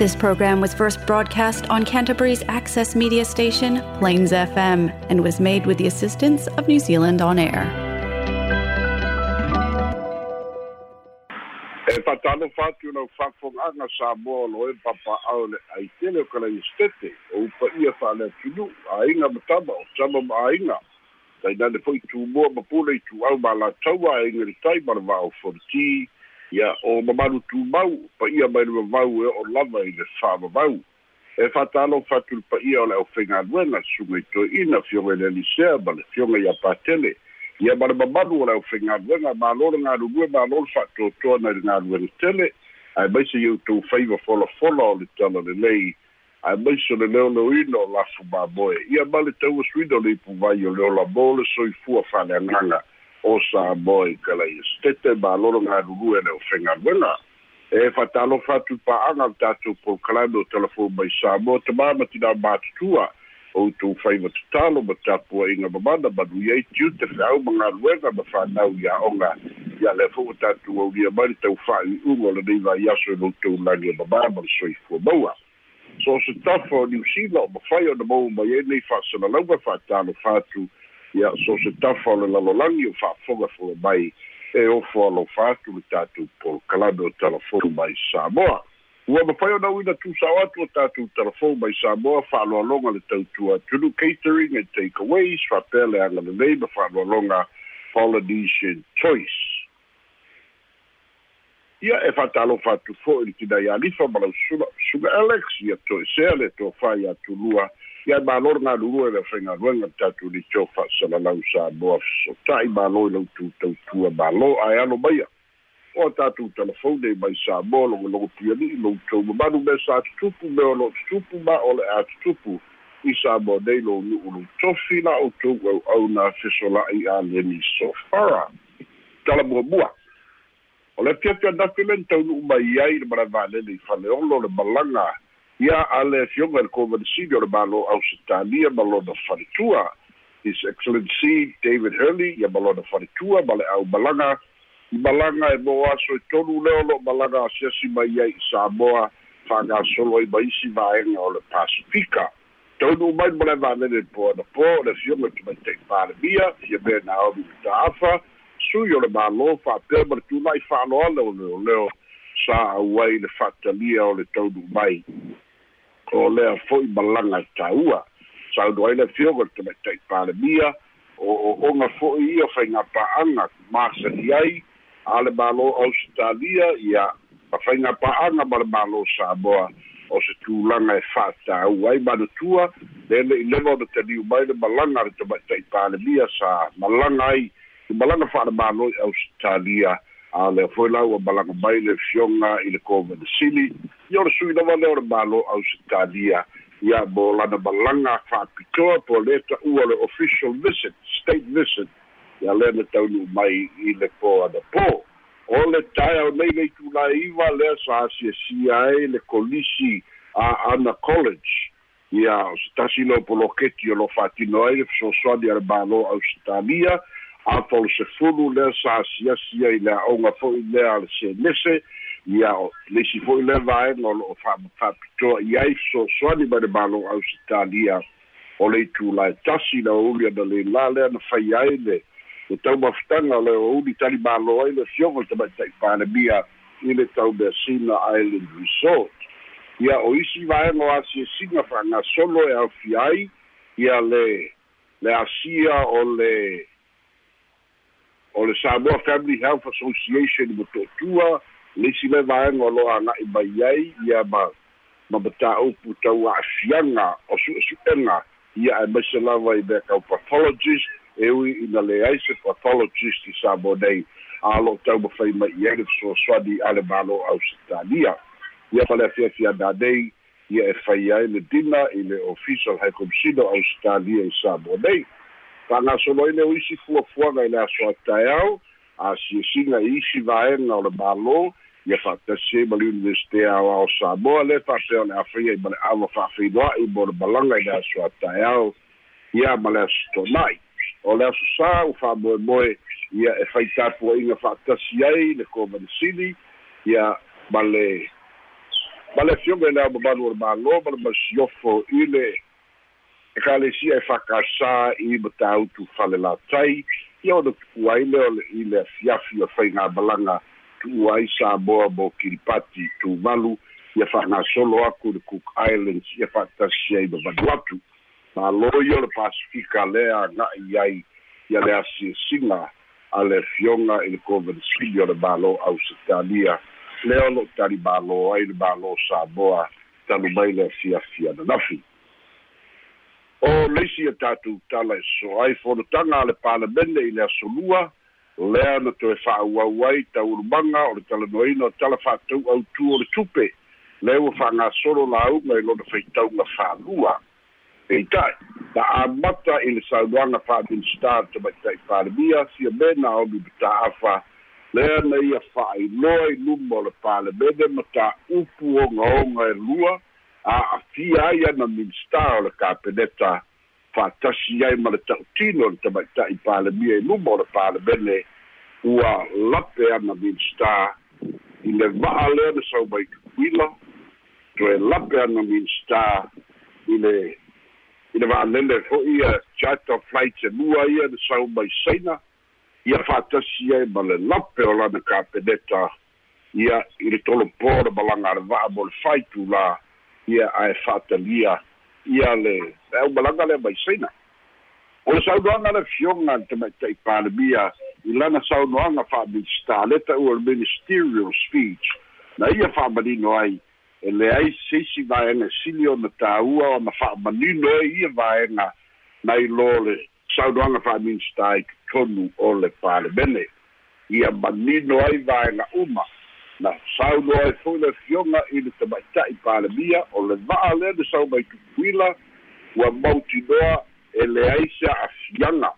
This program was first broadcast on Canterbury's access media station, Plains FM, and was made with the assistance of New Zealand On Air. e fatalo fatu na fafongaga sa moa lo e papa au le aitele o kala i o o tu au ma la taua e tai ma le vau forti ia o mamalu tu mau pa ia mai le vau e o lava i le fa vau e fatalo fatu pa ia o le o fenga luenga sunga i le lisea ma le fionga ia patele. Ia ma le mamalu o le aufaigaluega malo le galulue malo le fa'atoatoa nai le galuega tele ae maise iau tou faiva folafola o le tala lelei ae maise o le leoloina o lafu mamoe ia ma le tauasuina o le ipuvai o le olamo le soifua fa'aleagaga o samoe kalaia stete malo le galulue le aufaigaluega e fatalofa atu pa'aga le tatou polokalame o telefon mai samoa tamā ma tinā matutua outou faiva tatalo ma tapuaʻiga mamana manui ai tiu te feau ma galuega ma fanau ia oga ia le fo'u tatou aulia mai le taufa'ai'uga o lenei vaiaso e loutou lagi e mamā ma le soifua maua. So o se tafa o niusila o mafai ona mou mai ai nei fa'asalalauga fa'atalofa atu ia so se tafa o le lalolagi o fa'afoga foga mai e ofo alofa atu le tatou polokalame o talafonu mai samoa. Ua mafai ona uina tusao atu o tatou telefon mai samoa fa'aloaloga le tautua tunu catering and take aways fa'apea le aga lelei ma fa'aloaloga polynesian choice. Ia e fa'atalofa atu fo'i le tinai alifa ma lau suga alex ia to'esea le tofai atulua ia malo le galulua i le afaigaluega le tatou litio fa'asalalau samoa fesota'i malo i lau tutautua malo ae alo maia o tatou telefone mai sa mo logologo piani loutou mamalu me sa tutupu me o loo tutupu ma o le a tutupu i sa mo nei lo nu'u lou tofi la outou auauna fesola'i a leni sofara talamuamua o le fiafianafi le taunu'u mai ai le manavalele i faleolo le malaga ia a le fioga i le kovanisini o le malo ausitalia ma lona falitua his excellency david hurley ia ma lona falitua ma le au malaga i malaga e mo aso e tonu lea o lo'o malaga asiasi mai ai i samoa fa'agasolo ai ma isi vaega o le pasifika tonu mai ma le valele po ana po o le fioga tumaitai palemia ia mea naomi mataafa sui o le mālō fa'apea ma le tula'i fa'aloale o leoleo sa auai le fa'atalia o le tonu mai o lea fo'i malaga e tāua sauno ai le fioga le tumaitai palemia o o onga fo'i ia faiga pa'aga masali ai a le malo ausitalia ia mafaiga pa'aga ma le malo samoa. O se tulaga e fa'atāu ai manatua le le'i leva ona taliu mai le malaga le tamaita'i palemia sa malaga ai i malaga fa'alemalo i ausitalia a le foi lau a mai le fioga i le kovenasili ia o le sui lava lea o le malo ausitalia ia mo lana malaga fa'apitoa po le ta'ua le official visit state visit. Ia lea na taunu mai i le po ana po. O le tae o nei le itulaiva lea sa asiasia ai le kolisi a ana college. Ia o se tasi lo poloketi o lo fatino ai le fesoasoani a le malo ausitalia a folu se fulu lea sa asiasia i le aʻoga fo'i lea a le senese ia leisi fo'i le vaega o lo'o fa'apitoa i ai fesoasoani mai le malo ausitalia o le itulae tasi na uli ana leilā lea na fai ai le e tau mafutaga o le o tali malo ai le fioga le tamaita'i palemia i le tau measina island resort. Ia o isi vaega o asiasiga fa'agasolo e aofia ai ia le le asia o le o le samoa family health association i moto'atua le isi le vaega o lo'o aga'i mai ai ia ma ma mataupu tau a'afiaga o su'esu'ega ia e maise lava i mea kau pathologist e ui ina leai se pathologist i sa mo nei. A lo tau mawhai mai i ere soasoani a le malo ausitalia ia pa le afiafiana nei ia e whai ai le dina i le official high commissioner ausitalia i sa mo nei fa'agasolo ai le o isi fuafuaga i le aso atae au a siasiga i isi vaega o le malo ia fa'atasi ma le universite aoao samoa le fa'apea o le afai ai ma le ava fa'afeinoa'i mo le malaga i le aso atae au. Ia ma le aso tona'i. O le aso sā ua fa'amoemoe ia e faitapua'iga fa'atasi ai le kovanesili ia ma le ma le fioga le amabalu o le malo ma le masiofo i le ekalesia e fakasā i matautu fale latai ia ona tu'u ai lea i le afiafi o faigā balaga tu'u ai samoa mo kilipati tumalu ia fa'agasolo aku le cook islands ia fa'atasi ai ma vanuatu. O le pasifika lea aga'i ai ia le asiasiga a le fioga i le kovensili o le ausitalia lea o lo'o tali malo ai le malo samoa talu mai le o leisi a tatou tala e so. ai fonotaga a le palemene i le asolua. Lea na toe fa'auau ai taulumaga o le talanoina o tala fa'atau autū o le tupe. Le ua fa'agasolo lauga i lona faitauga fālua e ita'i na amata i le saunoaga fa'aministar tamaita'i palemia sia me na omi mata'afa lea na ia fa'ailoa i luma o le palemene ma ta'upu ogaoga e lua a'afia ai ana minista o le kapeneta fa'atasi ai ma le ta'utino le tamaita'i palemia i luma o le palemene ua lape ana minista i le va'a lea na saumai tupuila toe lape ana minista i le i le va'alele ho'i ia charter flights e lua ia na saumai saina ia fa'atasi ai ma le lape o lana kapeneta ia i le tolopō le malaga a le va'a mo le faitu la ia ae fa'atalia ia le aumalaga le maisaina o le saunoaga le fioga le tamaita'i palemia i lana saunoaga fa'aministaleta ua le ministerial speech na ia fa'amanino ai e leai seisi vaega sili ona tāua ona fa'amanino ai ia vaega nai lo le saunoaga fa'aminista ai totonu o le palemene. Ia manino ai vaega uma na sauno ai foi le fionga i le tamaita'i palemia o le va'a lea le sau mai tupuila ua mautinoa e leai se a'afiaga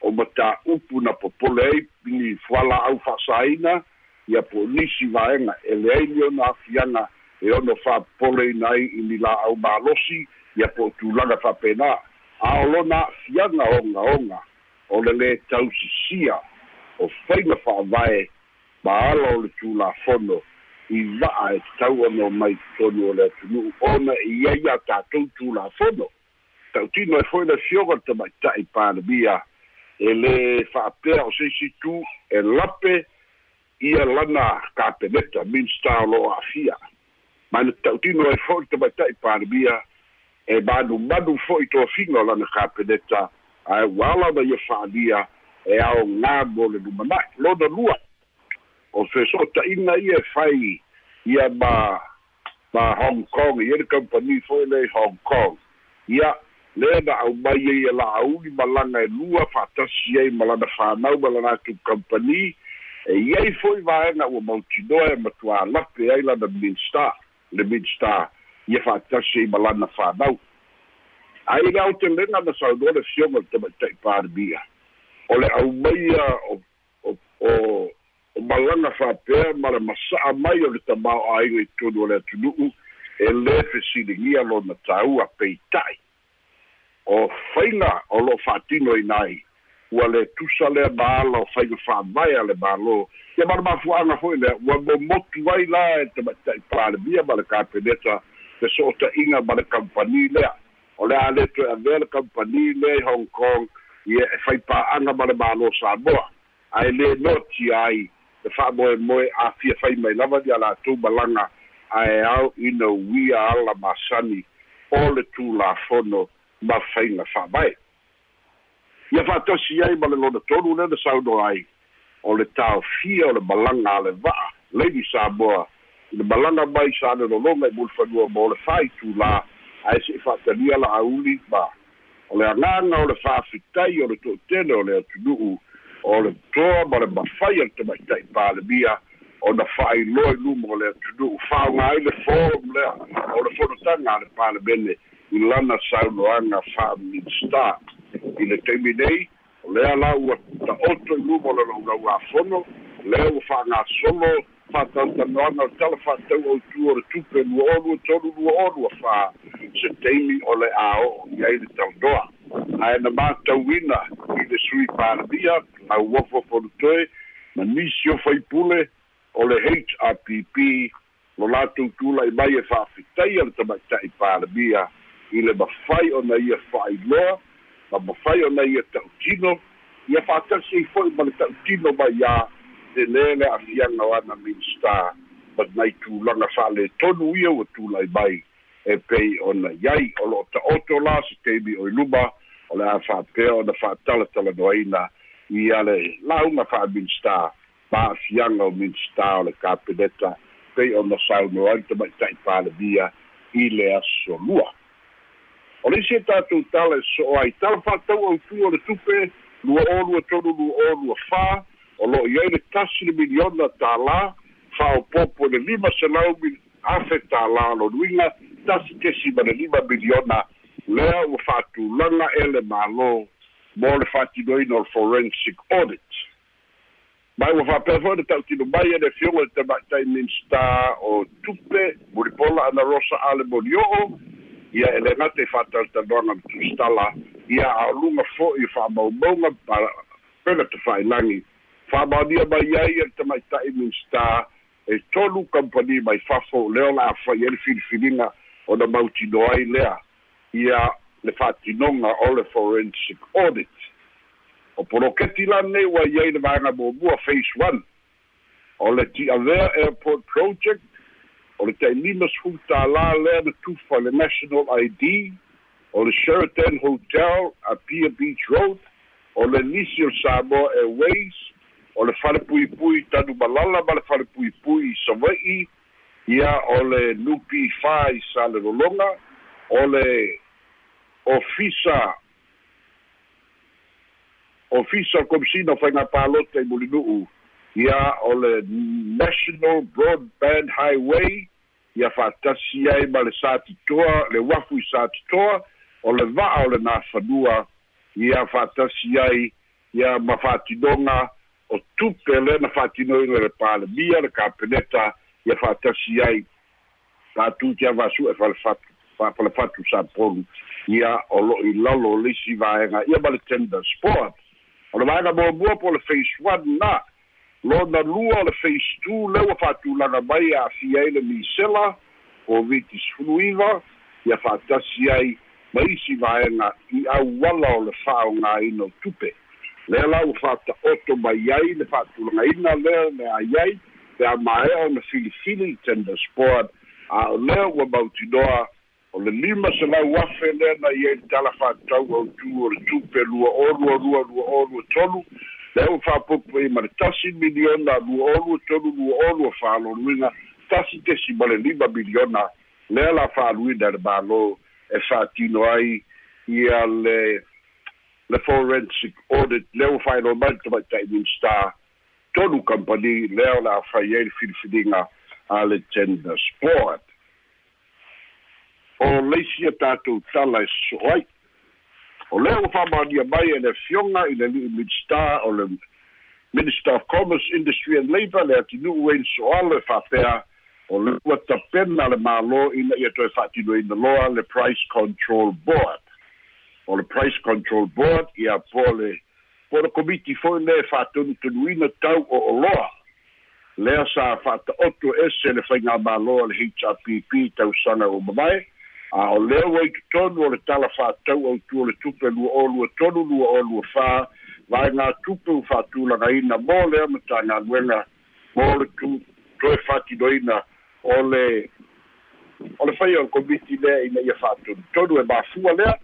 o mataupu na popole ai pili fuala au fa'asāina ia po nisi vaega e leai ni ona afiaga e ono fa'apopole ina ai i ni la'au malosi ia po tulaga fa'apena a o lona a'afiaga ogaoga o le lē tausisia o faina fa'avae maala o le tulafono i va'a e tatau ona o mai tonu o le atunu'u ona i ai a tatou tulafono tautino e foi le fioga le tamaita'i palemia. E lē fa'apea o seisi tu e lape ia lana kapeneta minsta lo'o a'afia ma na tautino e foi le tamaita'i palemia e manumanu fo'i toafiga o lana kapeneta ae ua ala na ia fa'alia e ao gā mo le lumana'i lona lua o fe so ta ina ia fai ia ma ma Hong Kong ia le company foi le Hong Kong. Ia le na au mai ia la au ni malanga e lua fa tasi ai malana fa nau malana tu company. E ia foi vai na o mautino e matua lape ai la na minsta le minsta ia fa tasi malana fa nau ai ga o te lenga na sa do le te te par bia o le au mai o o o malanga fa'apea ma le masa'a mai o le tamao aiga i tonu o le atunu'u e lē fesiligia lona tāua peita'i. O faiga o lo'o fa'atino ina ai ua le tusa lea maala o faiga fa'avae a le mālō ia ma le mafua'aga fo'i lea ua momotu ai la e tamaita'i palemia ma le kapeneta te so o ta'iga ma le kampani lea. O le a le toe avea le kampani lea i hong kong ia e fai pa'aga ma le mālō samoa. Ae lē noti ai le fa'amoemoe afia fai mai lava ia latou malaga ae ao ina uia ala masani o le tulafono ma faiga fa'avae ia fa'atasi ai ma le lona tonu le na sauno ai. O le taofia o le malaga a le va'a lady samoa i le malaga mai sa lelologa i mulufanua mo le faitulā ae se'i fa'atalia la'auli ma o le agaga o le fa'afitai o le to'atele o le atunu'u o le toa ma le mafai a le tamaita'i palemia. Ona fa'ailoa i luma o le atunu'u fa'aoga ai le forum lea o le fonotaga a le palemene i lana saunoaga fa'aminista i le taimi nei lea la ua ta'oto i luma o le laulau afono lea ua fa'agasolo fa'atautanoaga o le tala fa'atau autu o le tupe lua o lua tolu lua o lua fa se taimi o le a'o'o i ai le taunoa ae na matauina i le sui palemia lauofo fonotoe ma nisi o faipule o le hrpp lo latou tula i mai e fa'afitai a le tamaita'i palemia i le mafai ona ia fa'ailoa ma mafai ona ia ta'utino ia fa'atasi ai fo'i ma le ta'utino mai iā te lē le afiaga o ana minista ma nai tulaga fa'aletonu ia ua tulai mai e pei ona iai o lo'o ta'oto la se teimi o i luma o le a fa'apea ona fa'atalatalanoaina ia le lauga fa'aminista ma'afiaga o minista o le kapeneta pei ona sauno ai te maita'i palemia i le asolua o le isi e tatou tala e so'o ai tala fa'atau autū o le tupe lua o lua tolu lua o lua fā o lo'o i ai le tasi le miliona tālā fa'aopopo le lima selau afe tālā lonuiga tasi kesi ma le lima miliona. Lea ua fa'atulaga e le mālō mo le fa'atinoina o le forensic audit. Mai ua fa'apea fo'i le ta'utino mai e le fioga le tama'ita'i minsta o tupe mulipola ana rosa ale molio'o ia e le gate fa'atalotaloaga ma tusitala ia aoluga fo'i fa'amaumauga pena te fa'amaonia mai ai e le tama'ita'i minsta e tolu kampani mai fafo leo la afai le filifiliga ona mautino ai lea. Ia le fa'atinoga o le forensic audit. O poroketi lane ua iai le vaega muamua phase one. O le ti'avea airport project o le taʻilima sefulutālā lea na tufa le national id o le sheraton hotel a pia beach road o le nisi o samoa airways o le falepuipui tanu malala ma le falepuipui i sava'i ia o le nupi fa i sa le lologa o le ofisa official komisina faiga palota i mulinu'u ia o le national broadband highway ia fa'atasi ai ma le satitoa le uafu i satitoa o le va'a o le nafanua ia fa'atasi ai ia ma fa'atinoga o tupe le na fa'atinoiga le palemia le kapeneta ia fa'atasi ai. Fa'atuti avasu'e e falefatu sapolu ia o lo'i lalo le isi vaega ia ma le tender sport. O le vaega muamua po le face one na lona lua o le face two le ua fa'atulaga mai a'afia ai le misela o viti sefuluiva ia fa'atasi ai ma isi vaega i auala o le fa'aogāina o tupe lea la ua fa'ata'oto mai ai le fa'atulagaina lea le ai pe a maea ona filifili tender sport. A o lea ua mautinoa o le lima se lau afe lea na ia i tala fa'atau autū o le tupe lua olu a lua olu tolu. Le ua fa'apopo ai ma le tasi miliona lua olu tolu lua olu a fa'alonuiga tasi tesi ma le lima miliona. Lea la fa'aluina le mālō e fa'atino ai ia le le forensic audit lea ua fa'ailoa mai le tamaita'i minstar tolu company lea o le afai ai le filifiliga a le tender sport. O leisi a tatou tala e soso ai o lea ua fa'amaonia mai e le fioga i le li'i midstar o le minister of commerce industry and labour le atinu'u ai le so'alo e fa'apea o le ua tapena le mālō ina ia toe fa'atinoina loa le price control board o le price control board ia po le po le komiti fo'i le fa'atonutonuina tau o oloa lea sa fa'ata'oto ese le faiga mālō a le hrpp tausaga o mamae a o lea ua i o le tala fa'atau autu o le tupe lua o lua tolu lua o lua fā vaega tupe u fa'atulagaina mo lea ma tagaluega mo le tu toe fa'atinoina o le o le faia o komiti lea ina ia fa'atonutonu e mafua lea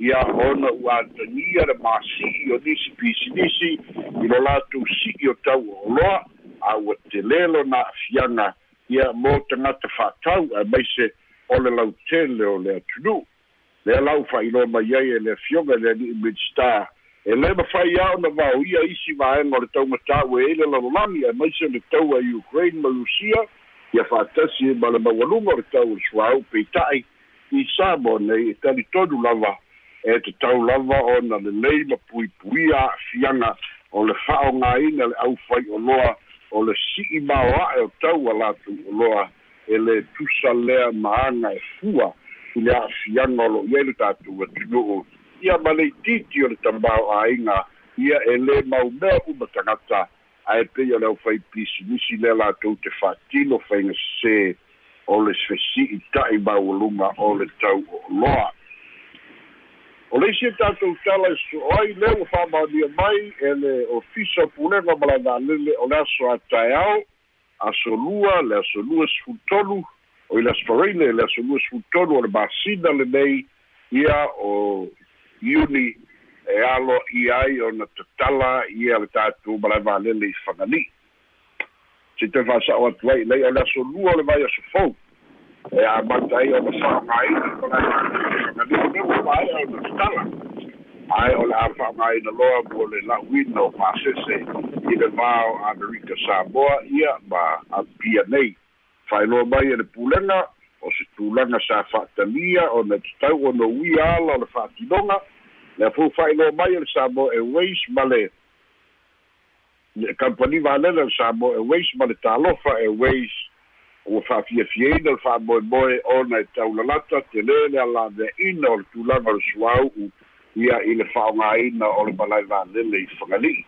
ia ona ua atagia le masi'i o nisi pisinisi i lo latou si'i o tau o loa a ua telelo na afiaga ia mo tagata fa'atau e maise o le lautele o le atunuu lea lau fa'ailoa mai ai e le afioga le ali'i midstar e lē mafai a ona vaoia isi vaega o le taumata'u e ai le lalolagi e maise le tau a ukraine ma rusia ia fa'atasi ma le maualuga o le tau o le suāu peita'i i sa mo nei e talitonu lava e te tau lava ona lelei ma puipuia a'afiaga o le fa'aogāina le ʻaufai o loa o le si'i maoa'e o tau a latou o loa e le tusa lea maaga e fua i le a'afiaga o lo'i ai le tatou atunu'u ia ma le ititi o le tamao āiga ia e lē maumea uma tagata ae pei o le aufai pisinisi lea latou te fa'atino faiga sesē o le sfesi'i ta'i maualuga o le tau o'oloa o le isi e tatou tala e so'oai lea ua fa'amaonia mai e le ofisa pulega ma lavalele o le aso ataeao asolua le asolua sefulutolu o i le asfaraile le asolua sefulutolu o le masina lenei ia o iuni e alo i ai ona tatala ia le tatou ma lavalele i fagali'i se te fasa'o atu ai lei o le asolua o le vai asofou e a mata ai ona fa'amaina o le leu mai o a. Loa mo le la'uina o pasese i le vao amerika samoa ia ma apia nei fa'ailoa mai e le pulega o se tulaga sa fa'atalia ona tatau ona uia ala o le fa'atinoga le fou fa'ailoa mai e le samoa airways ma le kampani valele le samoa airways ma le talofa airways ua fa'afiafiaina le fa'amoemoe ona e taulalata te lē le alavea'ina o le tulaga o le suāu'u ia i le fa'aogāina o le malai valele i fagali'i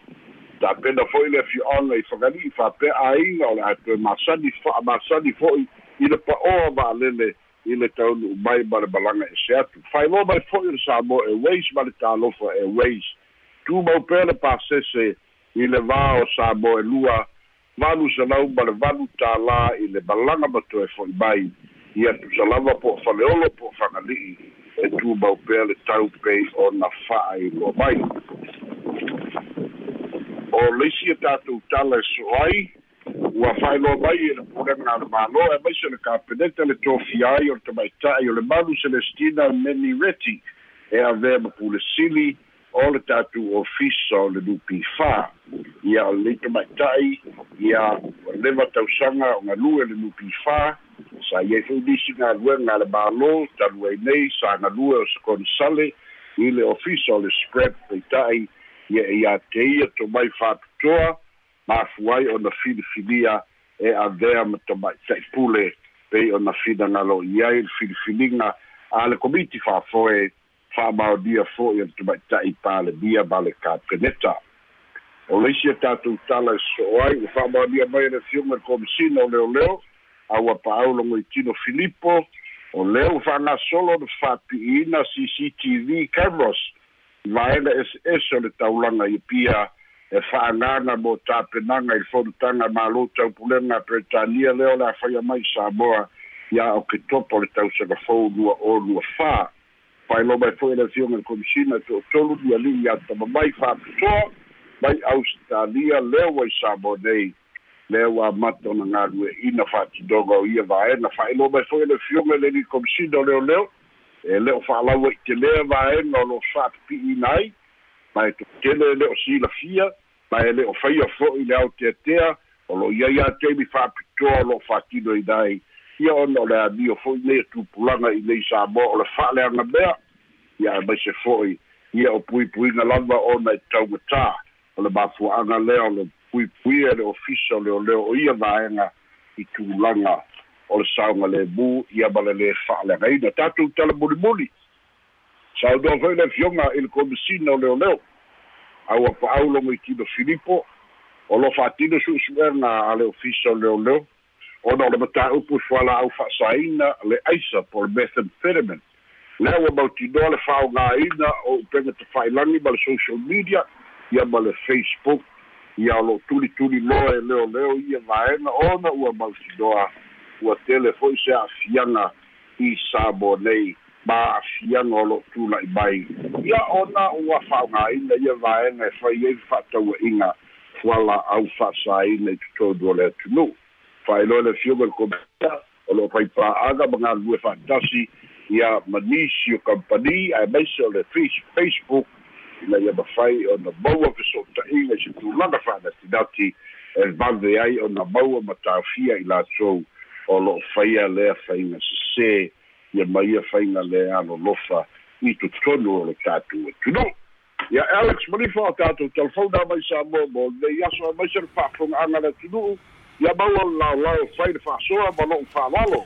tapena fo'i le afio'aga i fagali'i fa'apea aiga o le atoe masani fa'amasani fo'i i le pa'oa valele i le taunu'u mai ma le malaga ese atu. Failoa mai fo'i le samoa airways ma le talofa airways. Tumau pea le pasese i le vā o samoa e lua valu salau ma le valu tālā i le malaga matoe fo'i mai. Ia tusalava po o faleolo po o fagali'i e tumau pea le tau pei ona fa'ailoa mai. O leisi e tatou tala e so ai ua fa'ailoa mai e le pulega le malo e maise le kapeneta le tofia ai o le tamaita'i o le malu celestina meni reti e avea ma pulesili o le tatou ofisa o le lupi fā ia o leita tamaita'i ia o leva tausaga o galue le lupi fā sa iai foi galuega a le mālō talu ai nei sa galue o sekoni sale i le ofisa o le spread peita'i ia iā te ia tomai mai mafu ai ona filifilia e avea ma tamaʻitaʻi pule pei ona finagalo i ai le filifiliga a le komiti fa'afoe fa'amaonia fo'i o le tamaʻitaʻi palemia ma le kapeneta o leisi e tatou tala e so'o ai ua fa'amaonia mai le fioga le komisina o leoleo aua pa'aulogo i tino filipo o lea ua fa'agasolo le fa'api'ina cctv cameras. Vaega ese o le taulaga ia pia e fa'agaga mo tapenaga i fonutaga malo taupulega britania lea o le afaia mai samoa ia o ke topo le tausagafou lua o lua fā failo mai fo'i le fioga le komisina to'otolu liali'i iā tamamai fa'apitoa mai ausitalia lea ua i samoa nei lea ua amata ona galue'ina fa'atinoga o ia vaega fa'ailoa mai fo'i le fioga le li komisina o leoleo e leo fa'alaua i te lea vaega o lo fa'apipi'ina ai ma e totele le o silafia ma e le o faia fo'i le aoteatea o lo ia ia teimi fa'apitoa o lo'o fa'atino ai ia ona o le amio fo'i nei atupulaga i nei samoa o le fa'aleaga mea ia e maise fo'i ia o puipuiga lava ona e taugatā o le mafua'aga lea o le puipuia le ofisa o leoleo o ia vaega i tulaga o le sauga lemu ia ma le lē fa'aleagaina tatou tala mulimuli. Saunoa foi le fioga i le komisina o leoleo aua pa'aulogo i tino filipo o lo fa'atino su'esu'ega a le ofisa o leoleo ona o le mataupu fuala'au fa'asāina le aisa po le methamphetamine lea ua mautinoa le fa'aogāina o upega tafa'ilagi ma le social media ia ma le facebook ia o lo'o tulituli loa e leoleo ia vaega ona ua mautinoa ua tele fo'i se a'afiaga i sabo nei ma a'afiaga o lo'o tula'i mai ia ona ua fa'aogāina ia vaega e fai ai fa'ataua'iga fuala au fa'asāina i totonu o le atunuu fa'ailoa le fioga le komita o lo'o faipa'aga ma galulue fa'atasi ia manisi o kampani ae maise o le facebook ina ia mafai ona maua feso'ota'iga i se tulaga fa'anatinati e vave ai ona maua matafia i latou o lo'o faia lea faiga sesē ia maia faiga le alolofa i totonu o le tatou atunuu ia alex malifa o tatou telefona mai sa mo mo lei aso mai se le fa'afoga'aga le atunuu ia maua laolao fai le fa'asoa ma lo'o fa'alalo